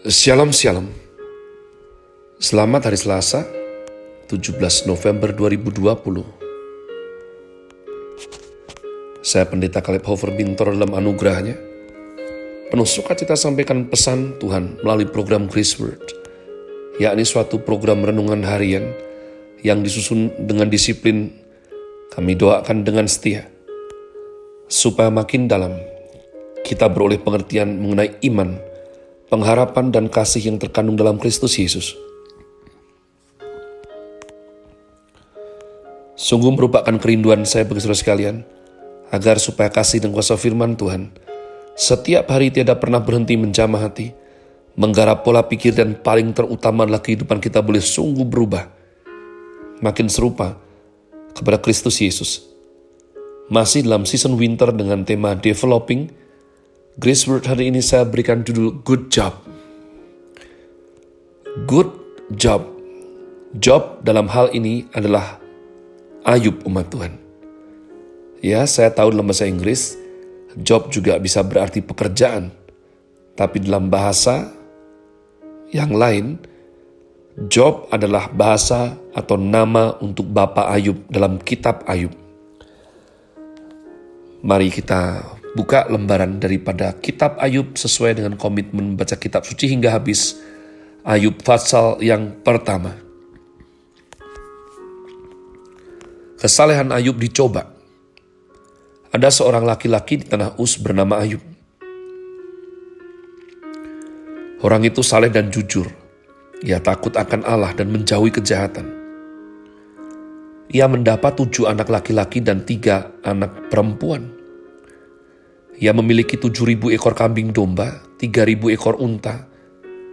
Shalom Shalom. Selamat hari Selasa 17 November 2020 Saya Pendeta Kaleb Hofer Bintor dalam anugerahnya. Penuh sukacita sampaikan pesan Tuhan melalui program Grace Word yakni suatu program renungan harian yang disusun dengan disiplin. Kami doakan dengan setia supaya makin dalam kita beroleh pengertian mengenai iman, pengharapan dan kasih yang terkandung dalam Kristus Yesus. Sungguh merupakan kerinduan saya bagi saudara sekalian, agar supaya kasih dan kuasa firman Tuhan setiap hari tidak pernah berhenti menjamah hati, menggarap pola pikir dan paling terutama adalah kehidupan kita boleh sungguh berubah, makin serupa kepada Kristus Yesus. Masih dalam season winter dengan tema Developing, Grace Word hari ini saya berikan judul Good Job. Good Job. Job dalam hal ini adalah Ayub umat Tuhan. Ya, saya tahu dalam bahasa Inggris, job juga bisa berarti pekerjaan. Tapi dalam bahasa yang lain, Job adalah bahasa atau nama untuk Bapak Ayub dalam kitab Ayub. Mari kita buka lembaran daripada kitab Ayub sesuai dengan komitmen baca kitab suci hingga habis. Ayub pasal yang pertama. Kesalehan Ayub dicoba. Ada seorang laki-laki di tanah Us bernama Ayub. Orang itu saleh dan jujur. Ia takut akan Allah dan menjauhi kejahatan. Ia mendapat tujuh anak laki-laki dan tiga anak perempuan. Ia memiliki 7.000 ekor kambing domba, 3.000 ekor unta,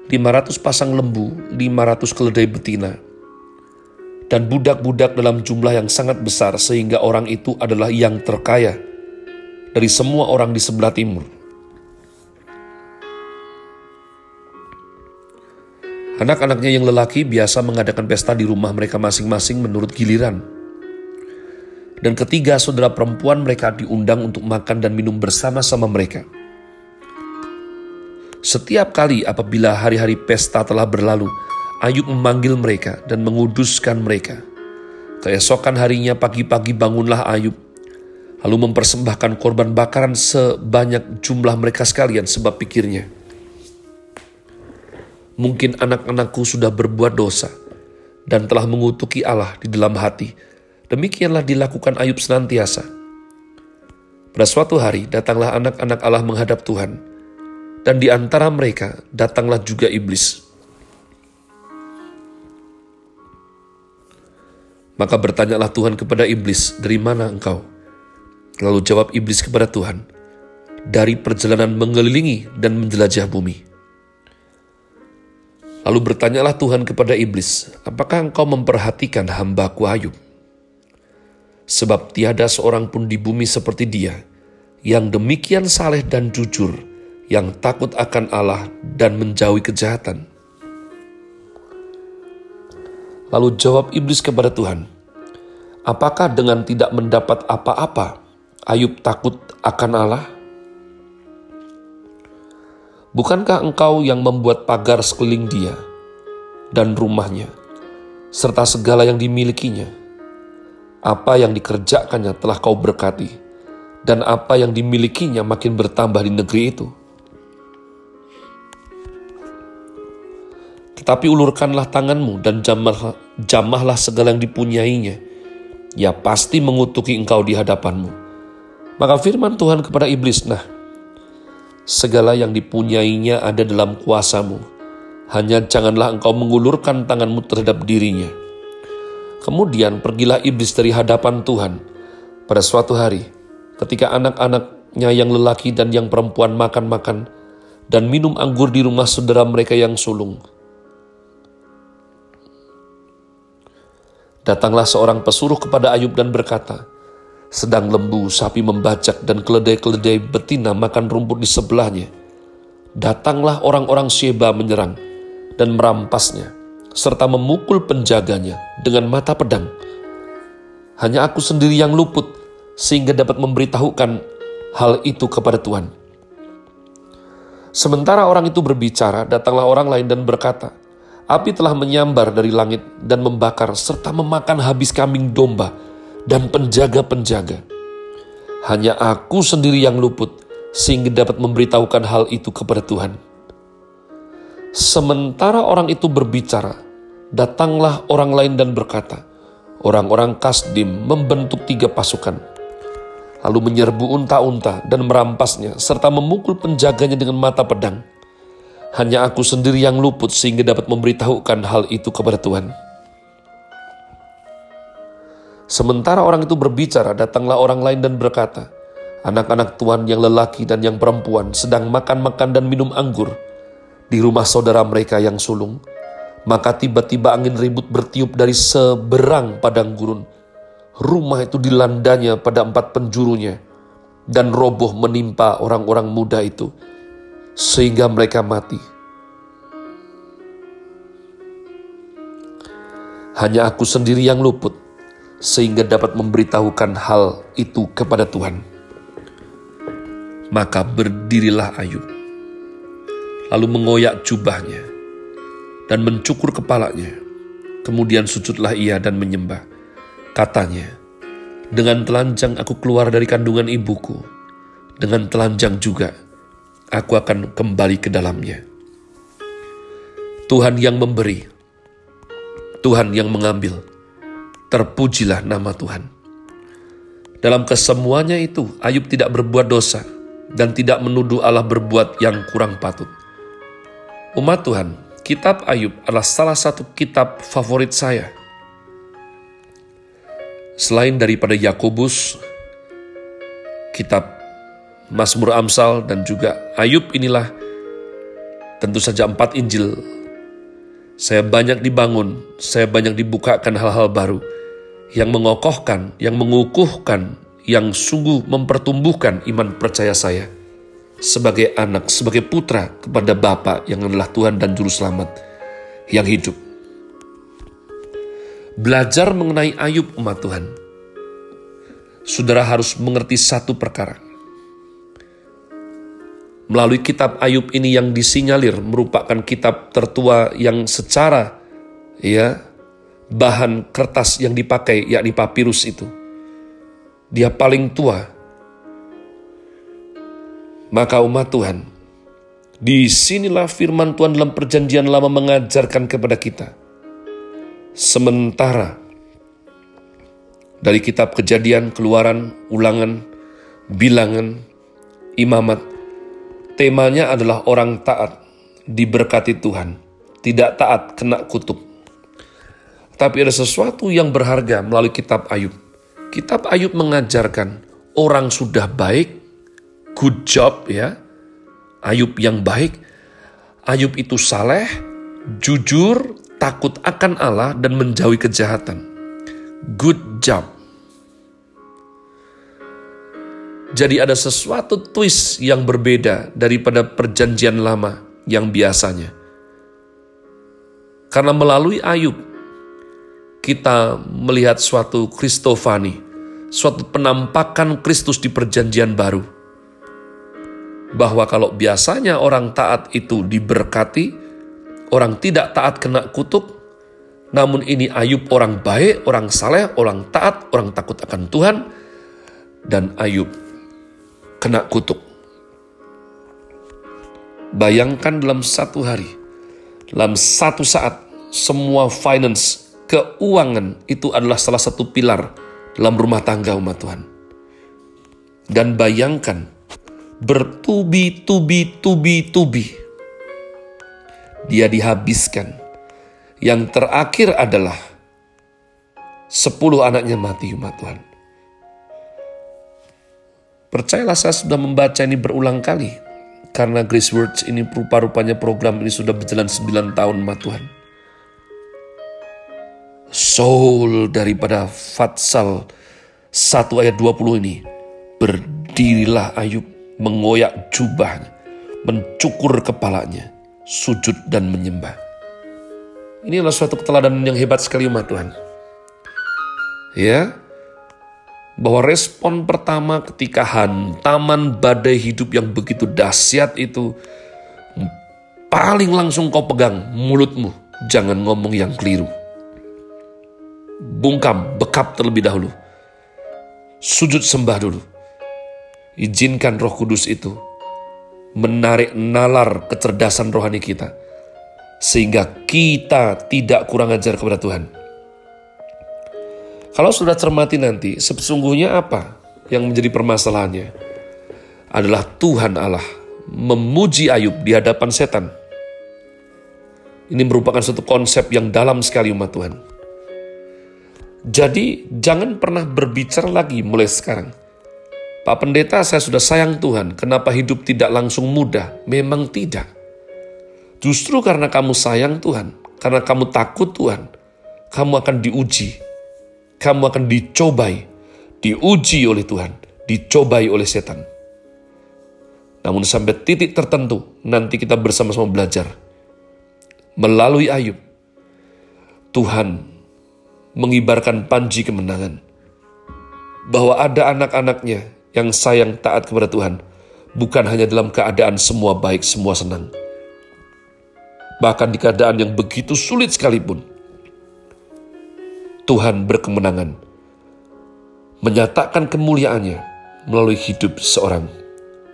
500 pasang lembu, 500 keledai betina, dan budak-budak dalam jumlah yang sangat besar sehingga orang itu adalah yang terkaya dari semua orang di sebelah timur. Anak-anaknya yang lelaki biasa mengadakan pesta di rumah mereka masing-masing menurut giliran dan ketiga saudara perempuan mereka diundang untuk makan dan minum bersama-sama mereka. Setiap kali apabila hari-hari pesta telah berlalu, Ayub memanggil mereka dan menguduskan mereka. Keesokan harinya pagi-pagi bangunlah Ayub, lalu mempersembahkan korban bakaran sebanyak jumlah mereka sekalian sebab pikirnya. Mungkin anak-anakku sudah berbuat dosa dan telah mengutuki Allah di dalam hati, Demikianlah dilakukan Ayub senantiasa. Pada suatu hari datanglah anak-anak Allah menghadap Tuhan, dan di antara mereka datanglah juga iblis. Maka bertanyalah Tuhan kepada iblis, dari mana engkau? Lalu jawab iblis kepada Tuhan, dari perjalanan mengelilingi dan menjelajah bumi. Lalu bertanyalah Tuhan kepada iblis, apakah engkau memperhatikan hambaku Ayub? Sebab tiada seorang pun di bumi seperti dia, yang demikian saleh dan jujur, yang takut akan Allah dan menjauhi kejahatan. Lalu jawab iblis kepada Tuhan, Apakah dengan tidak mendapat apa-apa, Ayub takut akan Allah? Bukankah engkau yang membuat pagar sekeliling dia dan rumahnya, serta segala yang dimilikinya? Apa yang dikerjakannya telah kau berkati, dan apa yang dimilikinya makin bertambah di negeri itu. Tetapi ulurkanlah tanganmu dan jamahlah, jamahlah segala yang dipunyainya. Ya pasti mengutuki engkau di hadapanmu. Maka firman Tuhan kepada iblis, nah, segala yang dipunyainya ada dalam kuasamu. Hanya janganlah engkau mengulurkan tanganmu terhadap dirinya Kemudian pergilah iblis dari hadapan Tuhan. Pada suatu hari, ketika anak-anaknya yang lelaki dan yang perempuan makan-makan dan minum anggur di rumah saudara mereka yang sulung. Datanglah seorang pesuruh kepada Ayub dan berkata, sedang lembu, sapi membajak, dan keledai-keledai betina makan rumput di sebelahnya. Datanglah orang-orang Sheba menyerang dan merampasnya serta memukul penjaganya dengan mata pedang. Hanya aku sendiri yang luput sehingga dapat memberitahukan hal itu kepada Tuhan. Sementara orang itu berbicara, datanglah orang lain dan berkata, Api telah menyambar dari langit dan membakar serta memakan habis kambing domba dan penjaga-penjaga. Hanya aku sendiri yang luput sehingga dapat memberitahukan hal itu kepada Tuhan. Sementara orang itu berbicara, datanglah orang lain dan berkata, orang-orang Kasdim membentuk tiga pasukan, lalu menyerbu unta-unta dan merampasnya, serta memukul penjaganya dengan mata pedang. Hanya aku sendiri yang luput sehingga dapat memberitahukan hal itu kepada Tuhan. Sementara orang itu berbicara, datanglah orang lain dan berkata, Anak-anak Tuhan yang lelaki dan yang perempuan sedang makan-makan dan minum anggur di rumah saudara mereka yang sulung. Maka tiba-tiba angin ribut bertiup dari seberang padang gurun. Rumah itu dilandanya pada empat penjurunya dan roboh menimpa orang-orang muda itu sehingga mereka mati. Hanya aku sendiri yang luput, sehingga dapat memberitahukan hal itu kepada Tuhan. Maka berdirilah Ayub, lalu mengoyak jubahnya dan mencukur kepalanya. Kemudian sujudlah ia dan menyembah. Katanya, dengan telanjang aku keluar dari kandungan ibuku, dengan telanjang juga aku akan kembali ke dalamnya. Tuhan yang memberi, Tuhan yang mengambil, terpujilah nama Tuhan. Dalam kesemuanya itu, Ayub tidak berbuat dosa dan tidak menuduh Allah berbuat yang kurang patut. Umat Tuhan, kitab Ayub adalah salah satu kitab favorit saya. Selain daripada Yakobus, kitab Mazmur Amsal, dan juga Ayub inilah tentu saja empat Injil. Saya banyak dibangun, saya banyak dibukakan hal-hal baru yang mengokohkan, yang mengukuhkan, yang sungguh mempertumbuhkan iman percaya saya sebagai anak, sebagai putra kepada Bapa yang adalah Tuhan dan Juru Selamat yang hidup. Belajar mengenai Ayub umat Tuhan. Saudara harus mengerti satu perkara Melalui kitab Ayub ini yang disinyalir merupakan kitab tertua yang secara ya bahan kertas yang dipakai yakni papirus itu. Dia paling tua. Maka umat Tuhan, di sinilah firman Tuhan dalam perjanjian lama mengajarkan kepada kita. Sementara dari kitab kejadian, keluaran, ulangan, bilangan, imamat, Temanya adalah orang taat, diberkati Tuhan, tidak taat kena kutuk. Tapi ada sesuatu yang berharga melalui kitab Ayub. Kitab Ayub mengajarkan orang sudah baik, good job ya. Ayub yang baik, Ayub itu saleh, jujur, takut akan Allah dan menjauhi kejahatan. Good job. Jadi ada sesuatu twist yang berbeda daripada perjanjian lama yang biasanya. Karena melalui Ayub, kita melihat suatu Kristofani, suatu penampakan Kristus di perjanjian baru. Bahwa kalau biasanya orang taat itu diberkati, orang tidak taat kena kutuk, namun ini Ayub orang baik, orang saleh, orang taat, orang takut akan Tuhan, dan Ayub kena kutuk. Bayangkan dalam satu hari, dalam satu saat, semua finance, keuangan itu adalah salah satu pilar dalam rumah tangga umat Tuhan. Dan bayangkan, bertubi-tubi, tubi-tubi, dia dihabiskan. Yang terakhir adalah sepuluh anaknya mati umat Tuhan. Percayalah saya sudah membaca ini berulang kali. Karena Grace Words ini rupa-rupanya program ini sudah berjalan 9 tahun ma Tuhan. Soul daripada Fatsal 1 ayat 20 ini. Berdirilah Ayub mengoyak jubahnya, mencukur kepalanya, sujud dan menyembah. Ini adalah suatu keteladanan yang hebat sekali umat Tuhan. Ya, bahwa respon pertama ketika hantaman badai hidup yang begitu dahsyat itu paling langsung kau pegang mulutmu. Jangan ngomong yang keliru. Bungkam, bekap terlebih dahulu. Sujud sembah dulu. Izinkan roh kudus itu menarik nalar kecerdasan rohani kita. Sehingga kita tidak kurang ajar kepada Tuhan. Kalau sudah cermati nanti, sesungguhnya apa yang menjadi permasalahannya? Adalah Tuhan Allah memuji Ayub di hadapan setan. Ini merupakan suatu konsep yang dalam sekali umat Tuhan. Jadi jangan pernah berbicara lagi mulai sekarang. Pak Pendeta saya sudah sayang Tuhan, kenapa hidup tidak langsung mudah? Memang tidak. Justru karena kamu sayang Tuhan, karena kamu takut Tuhan, kamu akan diuji. Kamu akan dicobai, diuji oleh Tuhan, dicobai oleh setan. Namun sampai titik tertentu, nanti kita bersama-sama belajar. Melalui Ayub, Tuhan mengibarkan panji kemenangan. Bahwa ada anak-anaknya yang sayang taat kepada Tuhan, bukan hanya dalam keadaan semua baik, semua senang. Bahkan di keadaan yang begitu sulit sekalipun, Tuhan berkemenangan, menyatakan kemuliaannya melalui hidup seorang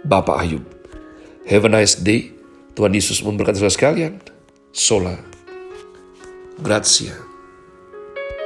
Bapak Ayub. Have a nice day. Tuhan Yesus memberkati saudara sekalian. Sola. Grazie.